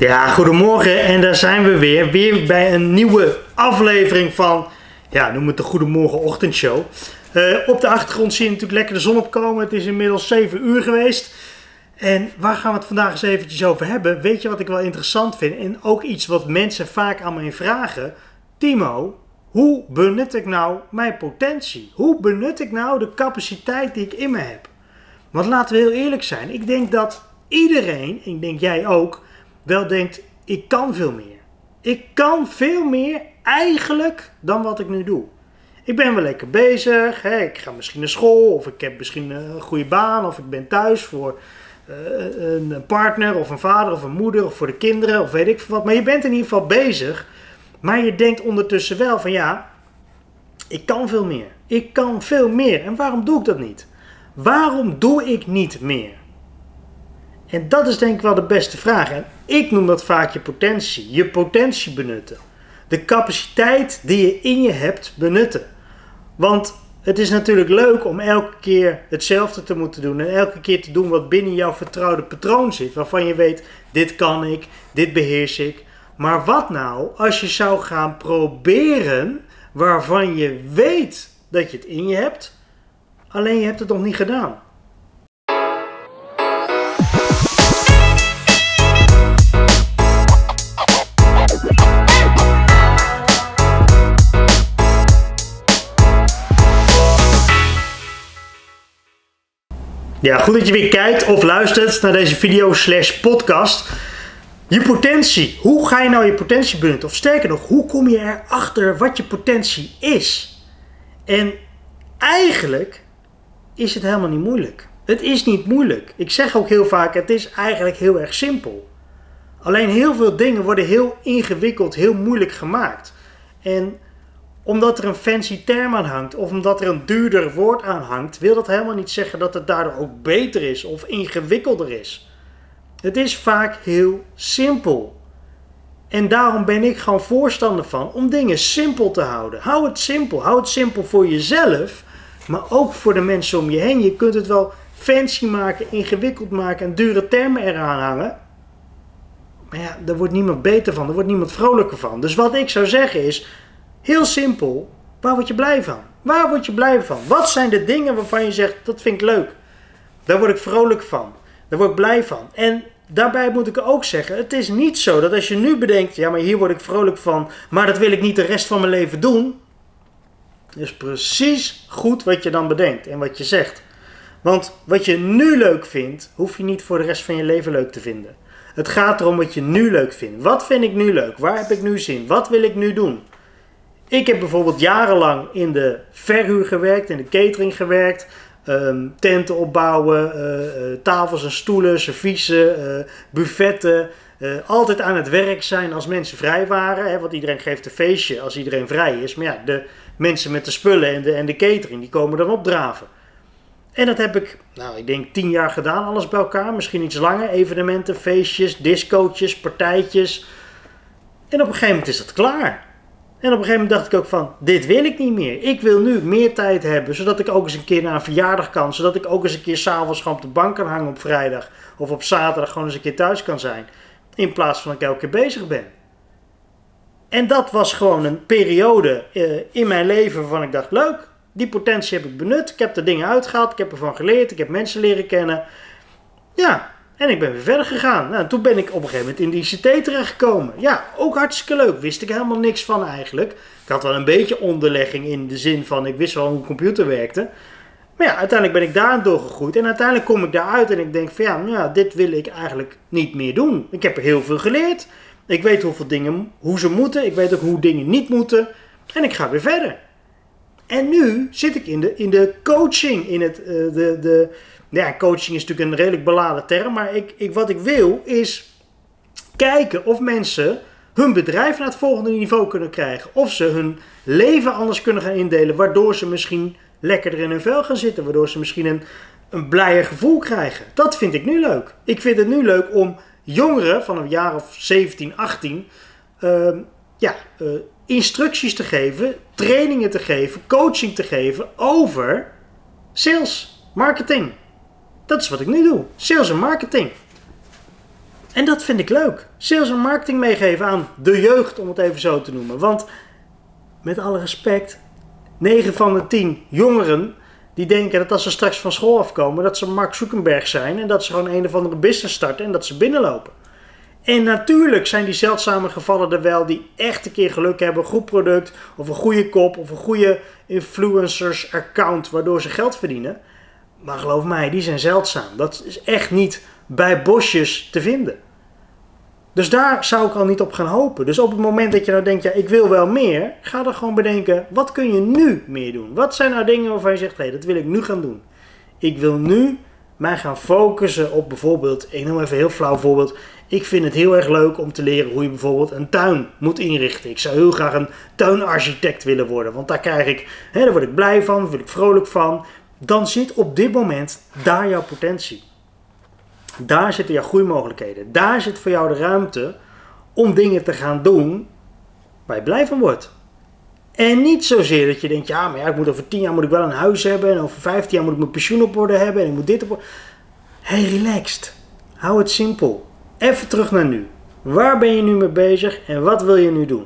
Ja, goedemorgen en daar zijn we weer. Weer bij een nieuwe aflevering van, ja, noem het de Goedemorgen Ochtendshow. Uh, op de achtergrond zie je natuurlijk lekker de zon opkomen. Het is inmiddels 7 uur geweest. En waar gaan we het vandaag eens eventjes over hebben? Weet je wat ik wel interessant vind? En ook iets wat mensen vaak aan mij vragen. Timo, hoe benut ik nou mijn potentie? Hoe benut ik nou de capaciteit die ik in me heb? Want laten we heel eerlijk zijn. Ik denk dat iedereen, ik denk jij ook, wel denkt: ik kan veel meer. Ik kan veel meer eigenlijk dan wat ik nu doe. Ik ben wel lekker bezig. Hè? Ik ga misschien naar school, of ik heb misschien een goede baan, of ik ben thuis voor uh, een partner, of een vader, of een moeder, of voor de kinderen, of weet ik wat. Maar je bent in ieder geval bezig. Maar je denkt ondertussen wel van ja, ik kan veel meer. Ik kan veel meer. En waarom doe ik dat niet? Waarom doe ik niet meer? En dat is denk ik wel de beste vraag. En ik noem dat vaak je potentie. Je potentie benutten. De capaciteit die je in je hebt benutten. Want het is natuurlijk leuk om elke keer hetzelfde te moeten doen. En elke keer te doen wat binnen jouw vertrouwde patroon zit. Waarvan je weet, dit kan ik, dit beheers ik. Maar wat nou als je zou gaan proberen waarvan je weet dat je het in je hebt, alleen je hebt het nog niet gedaan? Ja, goed dat je weer kijkt of luistert naar deze video slash podcast. Je potentie. Hoe ga je nou je potentie benutten? Of sterker nog, hoe kom je erachter wat je potentie is? En eigenlijk is het helemaal niet moeilijk. Het is niet moeilijk. Ik zeg ook heel vaak, het is eigenlijk heel erg simpel. Alleen heel veel dingen worden heel ingewikkeld, heel moeilijk gemaakt. En omdat er een fancy term aan hangt of omdat er een duurder woord aan hangt, wil dat helemaal niet zeggen dat het daardoor ook beter is of ingewikkelder is. Het is vaak heel simpel. En daarom ben ik gewoon voorstander van om dingen simpel te houden. Hou het simpel. Hou het simpel voor jezelf, maar ook voor de mensen om je heen. Je kunt het wel fancy maken, ingewikkeld maken en dure termen eraan hangen. Maar ja, daar wordt niemand beter van, daar wordt niemand vrolijker van. Dus wat ik zou zeggen is, Heel simpel. Waar word je blij van? Waar word je blij van? Wat zijn de dingen waarvan je zegt, dat vind ik leuk? Daar word ik vrolijk van. Daar word ik blij van. En daarbij moet ik ook zeggen, het is niet zo dat als je nu bedenkt, ja maar hier word ik vrolijk van, maar dat wil ik niet de rest van mijn leven doen. is precies goed wat je dan bedenkt en wat je zegt. Want wat je nu leuk vindt, hoef je niet voor de rest van je leven leuk te vinden. Het gaat erom wat je nu leuk vindt. Wat vind ik nu leuk? Waar heb ik nu zin? Wat wil ik nu doen? Ik heb bijvoorbeeld jarenlang in de verhuur gewerkt, in de catering gewerkt. Um, tenten opbouwen, uh, tafels en stoelen, serviezen, uh, buffetten. altijd aan het werk zijn als mensen vrij waren. Hè, want iedereen geeft een feestje als iedereen vrij is. Maar ja, de mensen met de spullen en de, en de catering, die komen dan opdraven. En dat heb ik, nou, ik denk tien jaar gedaan, alles bij elkaar. Misschien iets langer. Evenementen, feestjes, discootjes, partijtjes. En op een gegeven moment is dat klaar. En op een gegeven moment dacht ik ook van, dit wil ik niet meer. Ik wil nu meer tijd hebben, zodat ik ook eens een keer naar een verjaardag kan. Zodat ik ook eens een keer s'avonds gewoon op de bank kan hangen op vrijdag. Of op zaterdag gewoon eens een keer thuis kan zijn. In plaats van dat ik elke keer bezig ben. En dat was gewoon een periode uh, in mijn leven waarvan ik dacht, leuk, die potentie heb ik benut. Ik heb er dingen uitgehaald, ik heb ervan geleerd, ik heb mensen leren kennen. Ja, en ik ben weer verder gegaan. Nou, toen ben ik op een gegeven moment in de ICT terechtgekomen. Ja, ook hartstikke leuk. Wist ik helemaal niks van eigenlijk. Ik had wel een beetje onderlegging in de zin van ik wist wel hoe een computer werkte. Maar ja, uiteindelijk ben ik daar doorgegroeid. En uiteindelijk kom ik daaruit en ik denk van ja, nou dit wil ik eigenlijk niet meer doen. Ik heb er heel veel geleerd. Ik weet hoeveel dingen, hoe ze moeten. Ik weet ook hoe dingen niet moeten. En ik ga weer verder. En nu zit ik in de, in de coaching, in het, uh, de, de, ja, coaching is natuurlijk een redelijk beladen term, maar ik, ik, wat ik wil is kijken of mensen hun bedrijf naar het volgende niveau kunnen krijgen. Of ze hun leven anders kunnen gaan indelen, waardoor ze misschien lekkerder in hun vel gaan zitten, waardoor ze misschien een, een blijer gevoel krijgen. Dat vind ik nu leuk. Ik vind het nu leuk om jongeren van een jaar of 17, 18 uh, ja, uh, instructies te geven, trainingen te geven, coaching te geven over sales, marketing. Dat is wat ik nu doe. Sales en marketing. En dat vind ik leuk. Sales en marketing meegeven aan de jeugd, om het even zo te noemen. Want met alle respect, 9 van de 10 jongeren die denken dat als ze straks van school afkomen, dat ze Mark Zuckerberg zijn en dat ze gewoon een of andere business starten en dat ze binnenlopen. En natuurlijk zijn die zeldzame gevallen er wel die echt een keer geluk hebben, goed product of een goede kop of een goede influencers account waardoor ze geld verdienen. Maar geloof mij, die zijn zeldzaam. Dat is echt niet bij bosjes te vinden. Dus daar zou ik al niet op gaan hopen. Dus op het moment dat je nou denkt, ja, ik wil wel meer, ga dan gewoon bedenken, wat kun je nu meer doen? Wat zijn nou dingen waarvan je zegt, hé, hey, dat wil ik nu gaan doen. Ik wil nu mij gaan focussen op bijvoorbeeld, ik noem even een heel flauw voorbeeld. Ik vind het heel erg leuk om te leren hoe je bijvoorbeeld een tuin moet inrichten. Ik zou heel graag een tuinarchitect willen worden, want daar krijg ik, hè, daar word ik blij van, daar word ik vrolijk van. Dan zit op dit moment daar jouw potentie. Daar zitten jouw groeimogelijkheden. Daar zit voor jou de ruimte om dingen te gaan doen waar je blij van wordt. En niet zozeer dat je denkt, ja, maar ja, ik moet over 10 jaar moet ik wel een huis hebben. En over 15 jaar moet ik mijn pensioen op orde hebben. En ik moet dit op orde. Hey, relaxed. Hou het simpel. Even terug naar nu. Waar ben je nu mee bezig en wat wil je nu doen?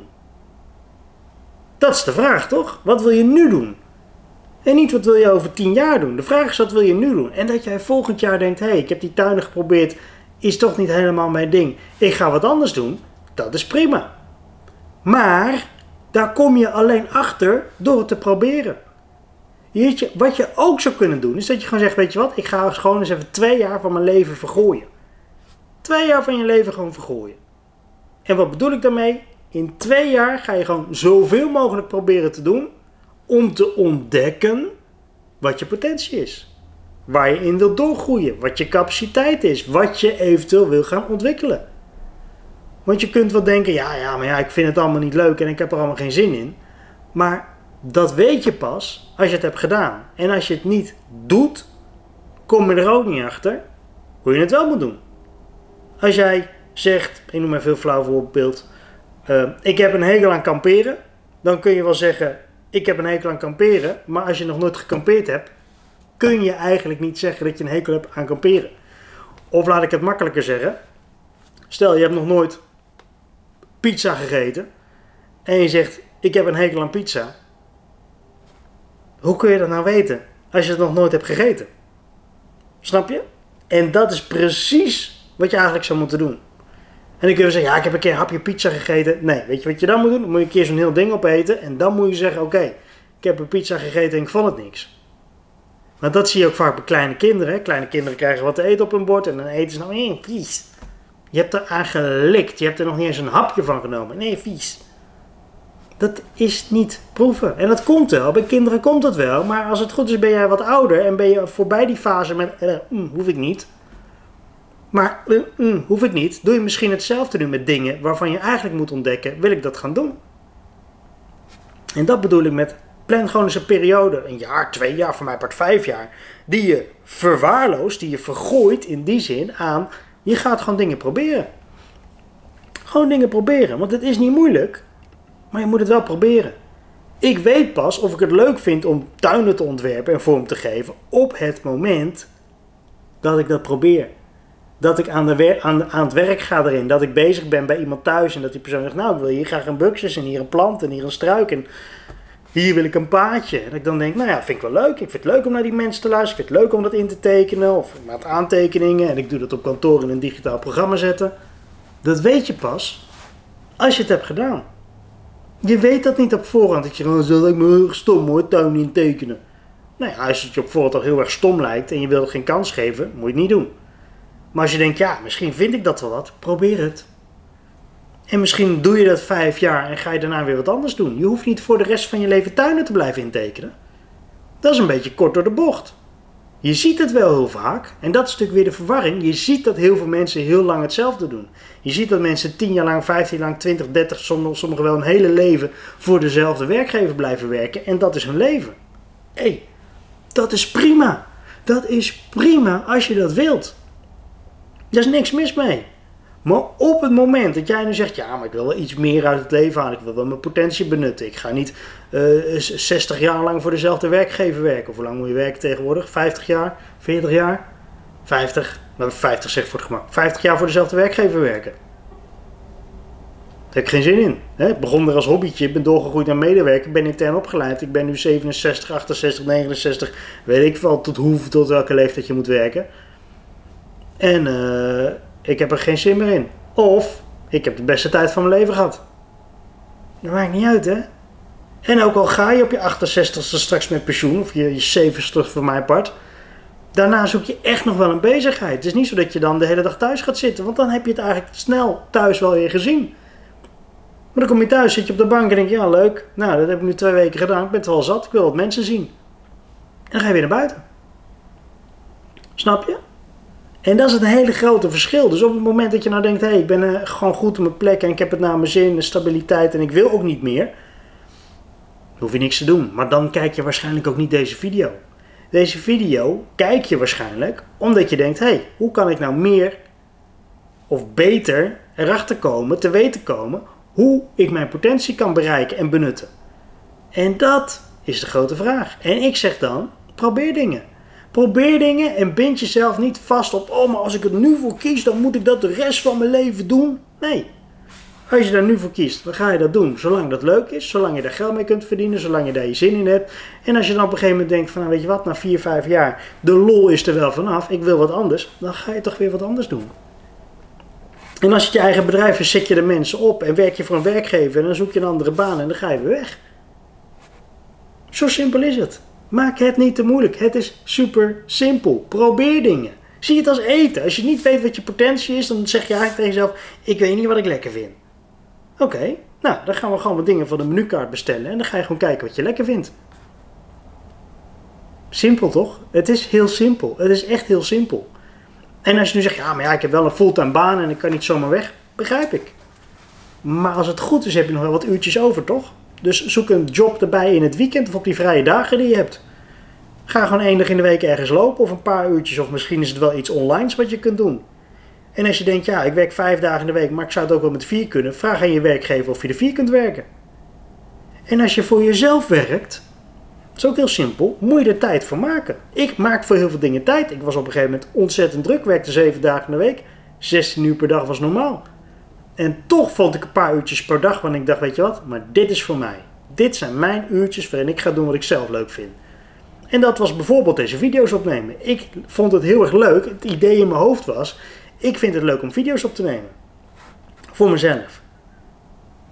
Dat is de vraag, toch? Wat wil je nu doen? En niet wat wil je over 10 jaar doen. De vraag is wat wil je nu doen. En dat jij volgend jaar denkt, hé, hey, ik heb die tuinen geprobeerd, is toch niet helemaal mijn ding. Ik ga wat anders doen. Dat is prima. Maar daar kom je alleen achter door het te proberen. Je, wat je ook zou kunnen doen, is dat je gewoon zegt, weet je wat, ik ga gewoon eens even twee jaar van mijn leven vergooien. Twee jaar van je leven gewoon vergooien. En wat bedoel ik daarmee? In twee jaar ga je gewoon zoveel mogelijk proberen te doen om te ontdekken wat je potentie is. Waar je in wilt doorgroeien, wat je capaciteit is, wat je eventueel wil gaan ontwikkelen. Want je kunt wel denken, ja, ja, maar ja, ik vind het allemaal niet leuk en ik heb er allemaal geen zin in. Maar dat weet je pas als je het hebt gedaan. En als je het niet doet, kom je er ook niet achter hoe je het wel moet doen. Als jij zegt, ik noem maar veel flauw voorbeeld, uh, ik heb een hekel aan kamperen, dan kun je wel zeggen, ik heb een hekel aan kamperen, maar als je nog nooit gekampeerd hebt, kun je eigenlijk niet zeggen dat je een hekel hebt aan kamperen. Of laat ik het makkelijker zeggen, stel je hebt nog nooit pizza gegeten en je zegt, ik heb een hekel aan pizza. Hoe kun je dat nou weten als je het nog nooit hebt gegeten? Snap je? En dat is precies wat je eigenlijk zou moeten doen. En dan kun je zeggen, ja, ik heb een keer een hapje pizza gegeten. Nee, weet je wat je dan moet doen? Dan moet je een keer zo'n heel ding opeten. En dan moet je zeggen, oké, ik heb een pizza gegeten en ik vond het niks. Want dat zie je ook vaak bij kleine kinderen. Kleine kinderen krijgen wat te eten op hun bord en dan eten ze nou. Je hebt er aan gelikt. Je hebt er nog niet eens een hapje van genomen. Nee, vies. Dat is niet proeven. En dat komt wel. Bij kinderen komt dat wel. Maar als het goed is ben jij wat ouder en ben je voorbij die fase met, eh, mm, hoef ik niet. Maar uh, hoef ik niet. Doe je misschien hetzelfde nu met dingen waarvan je eigenlijk moet ontdekken: wil ik dat gaan doen? En dat bedoel ik met plan gewoon eens een periode, een jaar, twee jaar, voor mij part vijf jaar, die je verwaarloost, die je vergooit in die zin aan, je gaat gewoon dingen proberen. Gewoon dingen proberen, want het is niet moeilijk, maar je moet het wel proberen. Ik weet pas of ik het leuk vind om tuinen te ontwerpen en vorm te geven op het moment dat ik dat probeer dat ik aan, de aan, aan, het werk ga erin. Dat ik bezig ben bij iemand thuis en dat die persoon zegt: Nou, ik wil hier graag een buxus en hier een plant en hier een struik en hier wil ik een paadje. En ik dan denk: Nou ja, vind ik wel leuk. Ik vind het leuk om naar die mensen te luisteren. Ik vind het leuk om dat in te tekenen of met aantekeningen. En ik doe dat op kantoor in een digitaal programma zetten. Dat weet je pas als je het hebt gedaan. Je weet dat niet op voorhand. Dat je gewoon zo lijkt me heel stom hoor, tuin in tekenen. Nou ja, als het je op voorhand al heel erg stom lijkt en je wil geen kans geven, moet je het niet doen. Maar als je denkt, ja, misschien vind ik dat wel wat, probeer het. En misschien doe je dat vijf jaar en ga je daarna weer wat anders doen. Je hoeft niet voor de rest van je leven tuinen te blijven intekenen. Dat is een beetje kort door de bocht. Je ziet het wel heel vaak, en dat is natuurlijk weer de verwarring. Je ziet dat heel veel mensen heel lang hetzelfde doen. Je ziet dat mensen 10 jaar lang, 15 jaar lang, 20, 30, sommigen wel een hele leven voor dezelfde werkgever blijven werken. En dat is hun leven. Hé, hey, dat is prima. Dat is prima als je dat wilt. Daar is niks mis mee. Maar op het moment dat jij nu zegt, ja, maar ik wil wel iets meer uit het leven halen, ik wil wel mijn potentie benutten. Ik ga niet uh, eh, 60 jaar lang voor dezelfde werkgever werken. Of hoe lang moet je werken tegenwoordig? 50 jaar? 40 jaar? 50? laten we 50 zeggen voor het gemak, 50 jaar voor dezelfde werkgever werken. Daar heb ik geen zin in. Hè? Ik begon er als hobbytje, ben doorgegroeid naar medewerker, ben intern opgeleid. Ik ben nu 67, 68, 69, weet ik wel tot hoe, tot welke leeftijd je moet werken. En uh, ik heb er geen zin meer in. Of ik heb de beste tijd van mijn leven gehad. Dat maakt niet uit, hè? En ook al ga je op je 68ste straks met pensioen, of je, je 70ste voor mijn part, daarna zoek je echt nog wel een bezigheid. Het is niet zo dat je dan de hele dag thuis gaat zitten, want dan heb je het eigenlijk snel thuis wel weer gezien. Maar dan kom je thuis, zit je op de bank en denk je, ja leuk, nou dat heb ik nu twee weken gedaan, ik ben het wel zat, ik wil wat mensen zien. En dan ga je weer naar buiten. Snap je? En dat is het hele grote verschil. Dus op het moment dat je nou denkt, hé, hey, ik ben uh, gewoon goed op mijn plek en ik heb het naar mijn zin, de stabiliteit en ik wil ook niet meer, hoef je niks te doen. Maar dan kijk je waarschijnlijk ook niet deze video. Deze video kijk je waarschijnlijk omdat je denkt, hé, hey, hoe kan ik nou meer of beter erachter komen, te weten komen, hoe ik mijn potentie kan bereiken en benutten. En dat is de grote vraag. En ik zeg dan, probeer dingen. Probeer dingen en bind jezelf niet vast op, oh maar als ik er nu voor kies, dan moet ik dat de rest van mijn leven doen. Nee. Als je daar nu voor kiest, dan ga je dat doen. Zolang dat leuk is, zolang je daar geld mee kunt verdienen, zolang je daar je zin in hebt. En als je dan op een gegeven moment denkt van, nou weet je wat, na 4, 5 jaar, de lol is er wel vanaf, ik wil wat anders. Dan ga je toch weer wat anders doen. En als je je eigen bedrijf is, zet je de mensen op en werk je voor een werkgever en dan zoek je een andere baan en dan ga je weer weg. Zo simpel is het. Maak het niet te moeilijk. Het is super simpel. Probeer dingen. Zie het als eten. Als je niet weet wat je potentie is, dan zeg je eigenlijk tegen jezelf: Ik weet niet wat ik lekker vind. Oké, nou dan gaan we gewoon wat dingen van de menukaart bestellen en dan ga je gewoon kijken wat je lekker vindt. Simpel toch? Het is heel simpel. Het is echt heel simpel. En als je nu zegt: Ja, maar ja, ik heb wel een fulltime baan en ik kan niet zomaar weg, begrijp ik. Maar als het goed is, heb je nog wel wat uurtjes over, toch? Dus zoek een job erbij in het weekend of op die vrije dagen die je hebt. Ga gewoon één dag in de week ergens lopen of een paar uurtjes of misschien is het wel iets online wat je kunt doen. En als je denkt, ja, ik werk vijf dagen in de week, maar ik zou het ook wel met vier kunnen, vraag aan je werkgever of je er vier kunt werken. En als je voor jezelf werkt, dat is ook heel simpel, moet je er tijd voor maken. Ik maak voor heel veel dingen tijd. Ik was op een gegeven moment ontzettend druk, werkte zeven dagen in de week, 16 uur per dag was normaal. En toch vond ik een paar uurtjes per dag, want ik dacht, weet je wat, maar dit is voor mij. Dit zijn mijn uurtjes waarin ik ga doen wat ik zelf leuk vind. En dat was bijvoorbeeld deze video's opnemen. Ik vond het heel erg leuk. Het idee in mijn hoofd was, ik vind het leuk om video's op te nemen. Voor mezelf.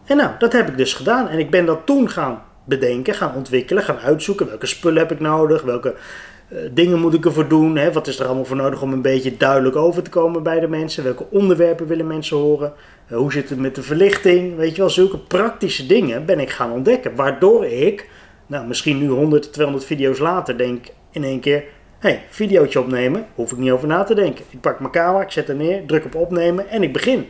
En nou, dat heb ik dus gedaan. En ik ben dat toen gaan bedenken, gaan ontwikkelen, gaan uitzoeken. Welke spullen heb ik nodig? Welke dingen moet ik ervoor doen? Hè? Wat is er allemaal voor nodig om een beetje duidelijk over te komen bij de mensen? Welke onderwerpen willen mensen horen? Uh, hoe zit het met de verlichting? Weet je wel, zulke praktische dingen ben ik gaan ontdekken. Waardoor ik, nou misschien nu 100, 200 video's later, denk in één keer... Hé, hey, videootje opnemen, hoef ik niet over na te denken. Ik pak mijn camera, ik zet er neer, druk op opnemen en ik begin.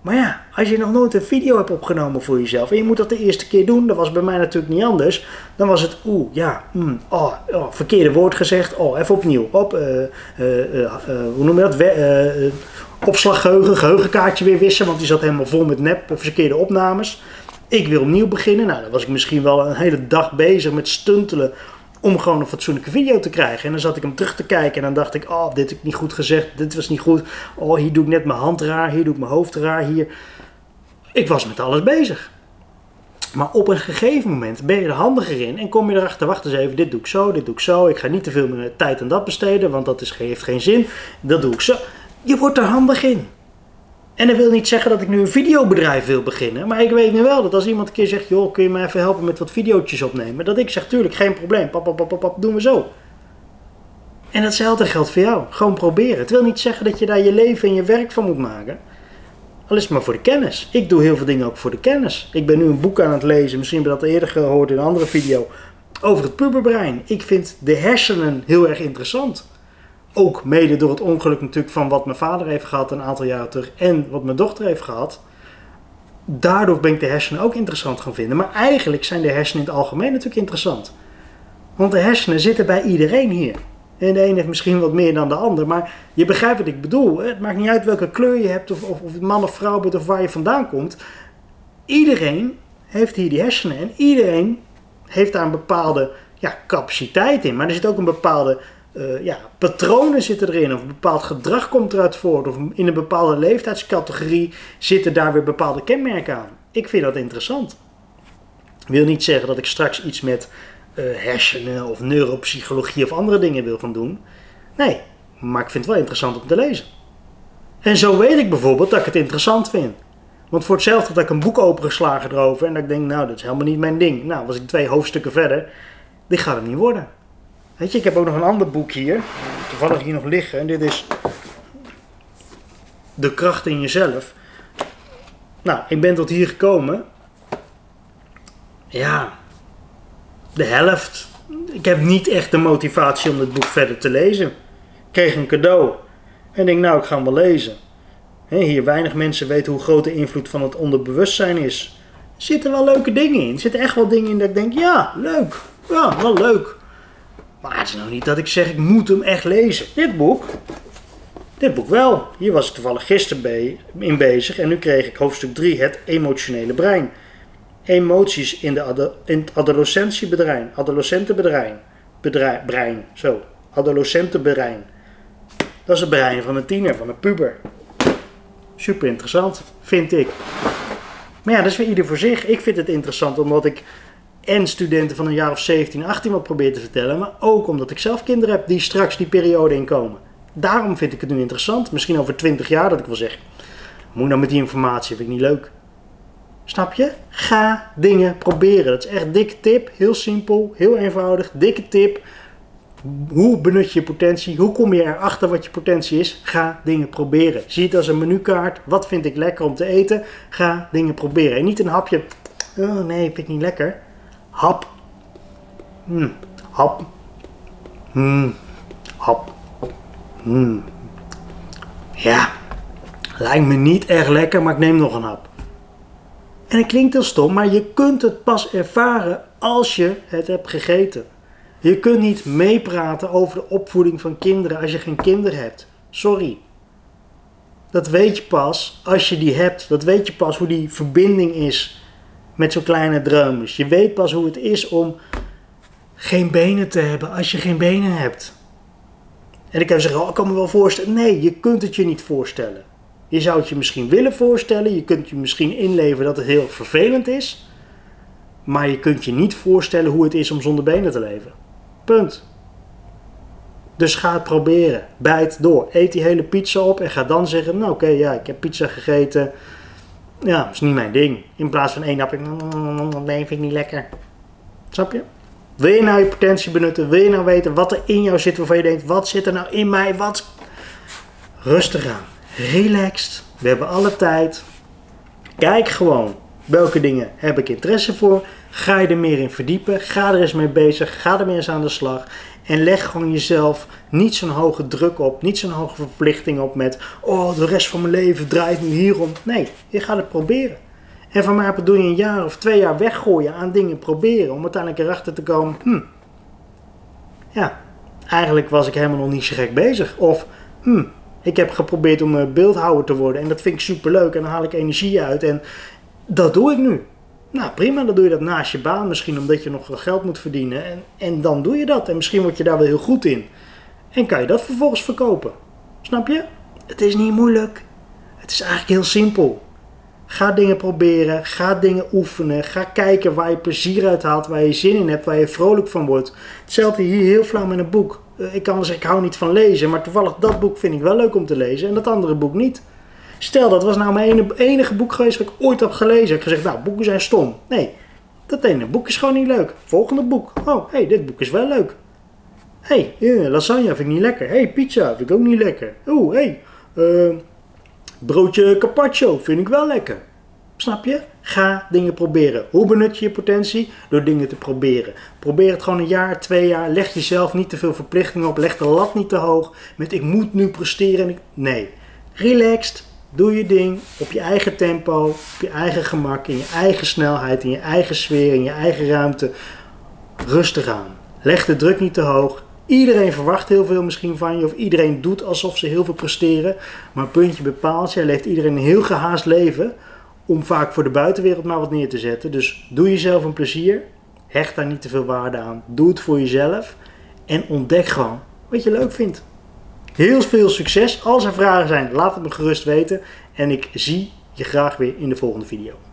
Maar ja, als je nog nooit een video hebt opgenomen voor jezelf en je moet dat de eerste keer doen, dat was bij mij natuurlijk niet anders. Dan was het, oeh, ja, mm, oh, oh, verkeerde woord gezegd, oh, even opnieuw. Op, uh, uh, uh, hoe noem je dat? We, opslaggeheugen, geheugenkaartje weer wissen, want die zat helemaal vol met nep, verkeerde opnames. Ik wil opnieuw beginnen. Nou, dan was ik misschien wel een hele dag bezig met stuntelen om gewoon een fatsoenlijke video te krijgen. En dan zat ik hem terug te kijken en dan dacht ik, oh, dit heb ik niet goed gezegd, dit was niet goed. Oh, hier doe ik net mijn hand raar, hier doe ik mijn hoofd raar, hier. Ik was met alles bezig. Maar op een gegeven moment ben je er handiger in en kom je erachter, wacht eens even, dit doe ik zo, dit doe ik zo. Ik ga niet te veel meer tijd aan dat besteden, want dat is, heeft geen zin. Dat doe ik zo. Je wordt er handig in. En dat wil niet zeggen dat ik nu een videobedrijf wil beginnen. Maar ik weet nu wel dat als iemand een keer zegt: joh, kun je me even helpen met wat video's opnemen? Dat ik zeg: tuurlijk, geen probleem. Pap, pap, pap, pap, doen we zo. En datzelfde geldt voor jou. Gewoon proberen. Het wil niet zeggen dat je daar je leven en je werk van moet maken. Al is het maar voor de kennis. Ik doe heel veel dingen ook voor de kennis. Ik ben nu een boek aan het lezen. Misschien heb je dat eerder gehoord in een andere video. Over het puberbrein. Ik vind de hersenen heel erg interessant. Ook mede door het ongeluk natuurlijk van wat mijn vader heeft gehad een aantal jaren terug en wat mijn dochter heeft gehad. Daardoor ben ik de hersenen ook interessant gaan vinden. Maar eigenlijk zijn de hersenen in het algemeen natuurlijk interessant. Want de hersenen zitten bij iedereen hier. En de een heeft misschien wat meer dan de ander. Maar je begrijpt wat ik bedoel. Het maakt niet uit welke kleur je hebt, of, of, of man of vrouw bent, of waar je vandaan komt. Iedereen heeft hier die hersenen. En iedereen heeft daar een bepaalde ja, capaciteit in. Maar er zit ook een bepaalde eh, ja, patronen zitten erin. Of een bepaald gedrag komt eruit voort. Of in een bepaalde leeftijdscategorie zitten daar weer bepaalde kenmerken aan. Ik vind dat interessant. Wil niet zeggen dat ik straks iets met uh, hersenen of neuropsychologie of andere dingen wil gaan doen. Nee, maar ik vind het wel interessant om te lezen. En zo weet ik bijvoorbeeld dat ik het interessant vind. Want voor hetzelfde dat ik een boek opengeslagen erover en dat ik denk, nou, dat is helemaal niet mijn ding. Nou, was ik twee hoofdstukken verder, dit gaat het niet worden. Weet je, ik heb ook nog een ander boek hier, toevallig hier nog liggen. En dit is De kracht in jezelf. Nou, ik ben tot hier gekomen. Ja, de helft. Ik heb niet echt de motivatie om dit boek verder te lezen. Ik kreeg een cadeau. En denk, nou, ik ga hem wel lezen. hier, weinig mensen weten hoe groot de invloed van het onderbewustzijn is. Er zitten wel leuke dingen in. Er zitten echt wel dingen in dat ik denk, ja, leuk. Ja, wel leuk. Maar het is nou niet dat ik zeg, ik moet hem echt lezen. Dit boek, dit boek wel. Hier was ik toevallig gisteren in bezig. En nu kreeg ik hoofdstuk 3, het emotionele brein. Emoties in, de in het adolescentiebrein. Adolescentenbrein. Bedrein, brein, zo. Adolescentenbrein. Dat is het brein van een tiener, van een puber. Super interessant, vind ik. Maar ja, dat is weer ieder voor zich. Ik vind het interessant omdat ik en studenten van een jaar of 17, 18 wat probeer te vertellen. Maar ook omdat ik zelf kinderen heb die straks die periode inkomen. Daarom vind ik het nu interessant. Misschien over 20 jaar dat ik wil zeggen. Moet nou met die informatie, vind ik niet leuk. Snap je? Ga dingen proberen. Dat is echt dikke tip. Heel simpel, heel eenvoudig. Dikke tip. Hoe benut je je potentie? Hoe kom je erachter wat je potentie is? Ga dingen proberen. Zie het als een menukaart. Wat vind ik lekker om te eten? Ga dingen proberen. En niet een hapje. Oh nee, vind ik niet lekker. Hap. Hmm. Hap. Hmm. Hap. Hmm. Ja. Lijkt me niet erg lekker, maar ik neem nog een hap. En het klinkt heel stom, maar je kunt het pas ervaren als je het hebt gegeten. Je kunt niet meepraten over de opvoeding van kinderen als je geen kinderen hebt. Sorry. Dat weet je pas als je die hebt. Dat weet je pas hoe die verbinding is met zo'n kleine drumers. Je weet pas hoe het is om geen benen te hebben als je geen benen hebt. En ik heb zeggen, oh, ik kan me wel voorstellen. Nee, je kunt het je niet voorstellen. Je zou het je misschien willen voorstellen. Je kunt je misschien inleven dat het heel vervelend is. Maar je kunt je niet voorstellen hoe het is om zonder benen te leven. Punt. Dus ga het proberen. Bijt door. Eet die hele pizza op en ga dan zeggen: Nou, oké, ja, ik heb pizza gegeten. Ja, dat is niet mijn ding. In plaats van één hap, ik, nee, vind ik niet lekker. Snap je? Wil je nou je potentie benutten? Wil je nou weten wat er in jou zit waarvan je denkt: wat zit er nou in mij? Wat? Rustig aan. Relaxed. We hebben alle tijd. Kijk gewoon welke dingen heb ik interesse voor. Ga je er meer in verdiepen. Ga er eens mee bezig. Ga er meer eens aan de slag. En leg gewoon jezelf niet zo'n hoge druk op. Niet zo'n hoge verplichting op met... Oh, de rest van mijn leven draait nu hierom. Nee, je gaat het proberen. En van mij doe je een jaar of twee jaar weggooien aan dingen proberen. Om uiteindelijk erachter te komen... Hm, ja, eigenlijk was ik helemaal nog niet zo gek bezig. Of... Hm, ik heb geprobeerd om beeldhouwer te worden. En dat vind ik superleuk. En dan haal ik energie uit. En dat doe ik nu. Nou prima, dan doe je dat naast je baan misschien omdat je nog geld moet verdienen. En, en dan doe je dat. En misschien word je daar wel heel goed in. En kan je dat vervolgens verkopen. Snap je? Het is niet moeilijk. Het is eigenlijk heel simpel. Ga dingen proberen, ga dingen oefenen, ga kijken waar je plezier uit haalt, waar je zin in hebt, waar je vrolijk van wordt. Hetzelfde hier heel flauw met een boek. Eh, ik kan wel zeggen, ik hou niet van lezen, maar toevallig dat boek vind ik wel leuk om te lezen en dat andere boek niet. Stel, dat was nou mijn enige boek geweest wat ik ooit heb gelezen. Ik heb gezegd, nou, boeken zijn stom. Nee, dat ene boek is gewoon niet leuk. Volgende boek. Oh, hé, hey, dit boek is wel leuk. Hé, hey, lasagne vind ik niet lekker. Hé, hey, pizza vind ik ook niet lekker. Oeh, hé, hey, uh, broodje carpaccio vind ik wel lekker. Snap je? Ga dingen proberen. Hoe benut je je potentie? Door dingen te proberen. Probeer het gewoon een jaar, twee jaar. Leg jezelf niet te veel verplichtingen op. Leg de lat niet te hoog. Met ik moet nu presteren. Nee. Relaxed. Doe je ding op je eigen tempo, op je eigen gemak, in je eigen snelheid, in je eigen sfeer, in je eigen ruimte. Rustig aan. Leg de druk niet te hoog. Iedereen verwacht heel veel misschien van je, of iedereen doet alsof ze heel veel presteren. Maar puntje bepaalt, jij leeft iedereen een heel gehaast leven om vaak voor de buitenwereld maar wat neer te zetten. Dus doe jezelf een plezier. Hecht daar niet te veel waarde aan. Doe het voor jezelf. En ontdek gewoon wat je leuk vindt. Heel veel succes. Als er vragen zijn, laat het me gerust weten. En ik zie je graag weer in de volgende video.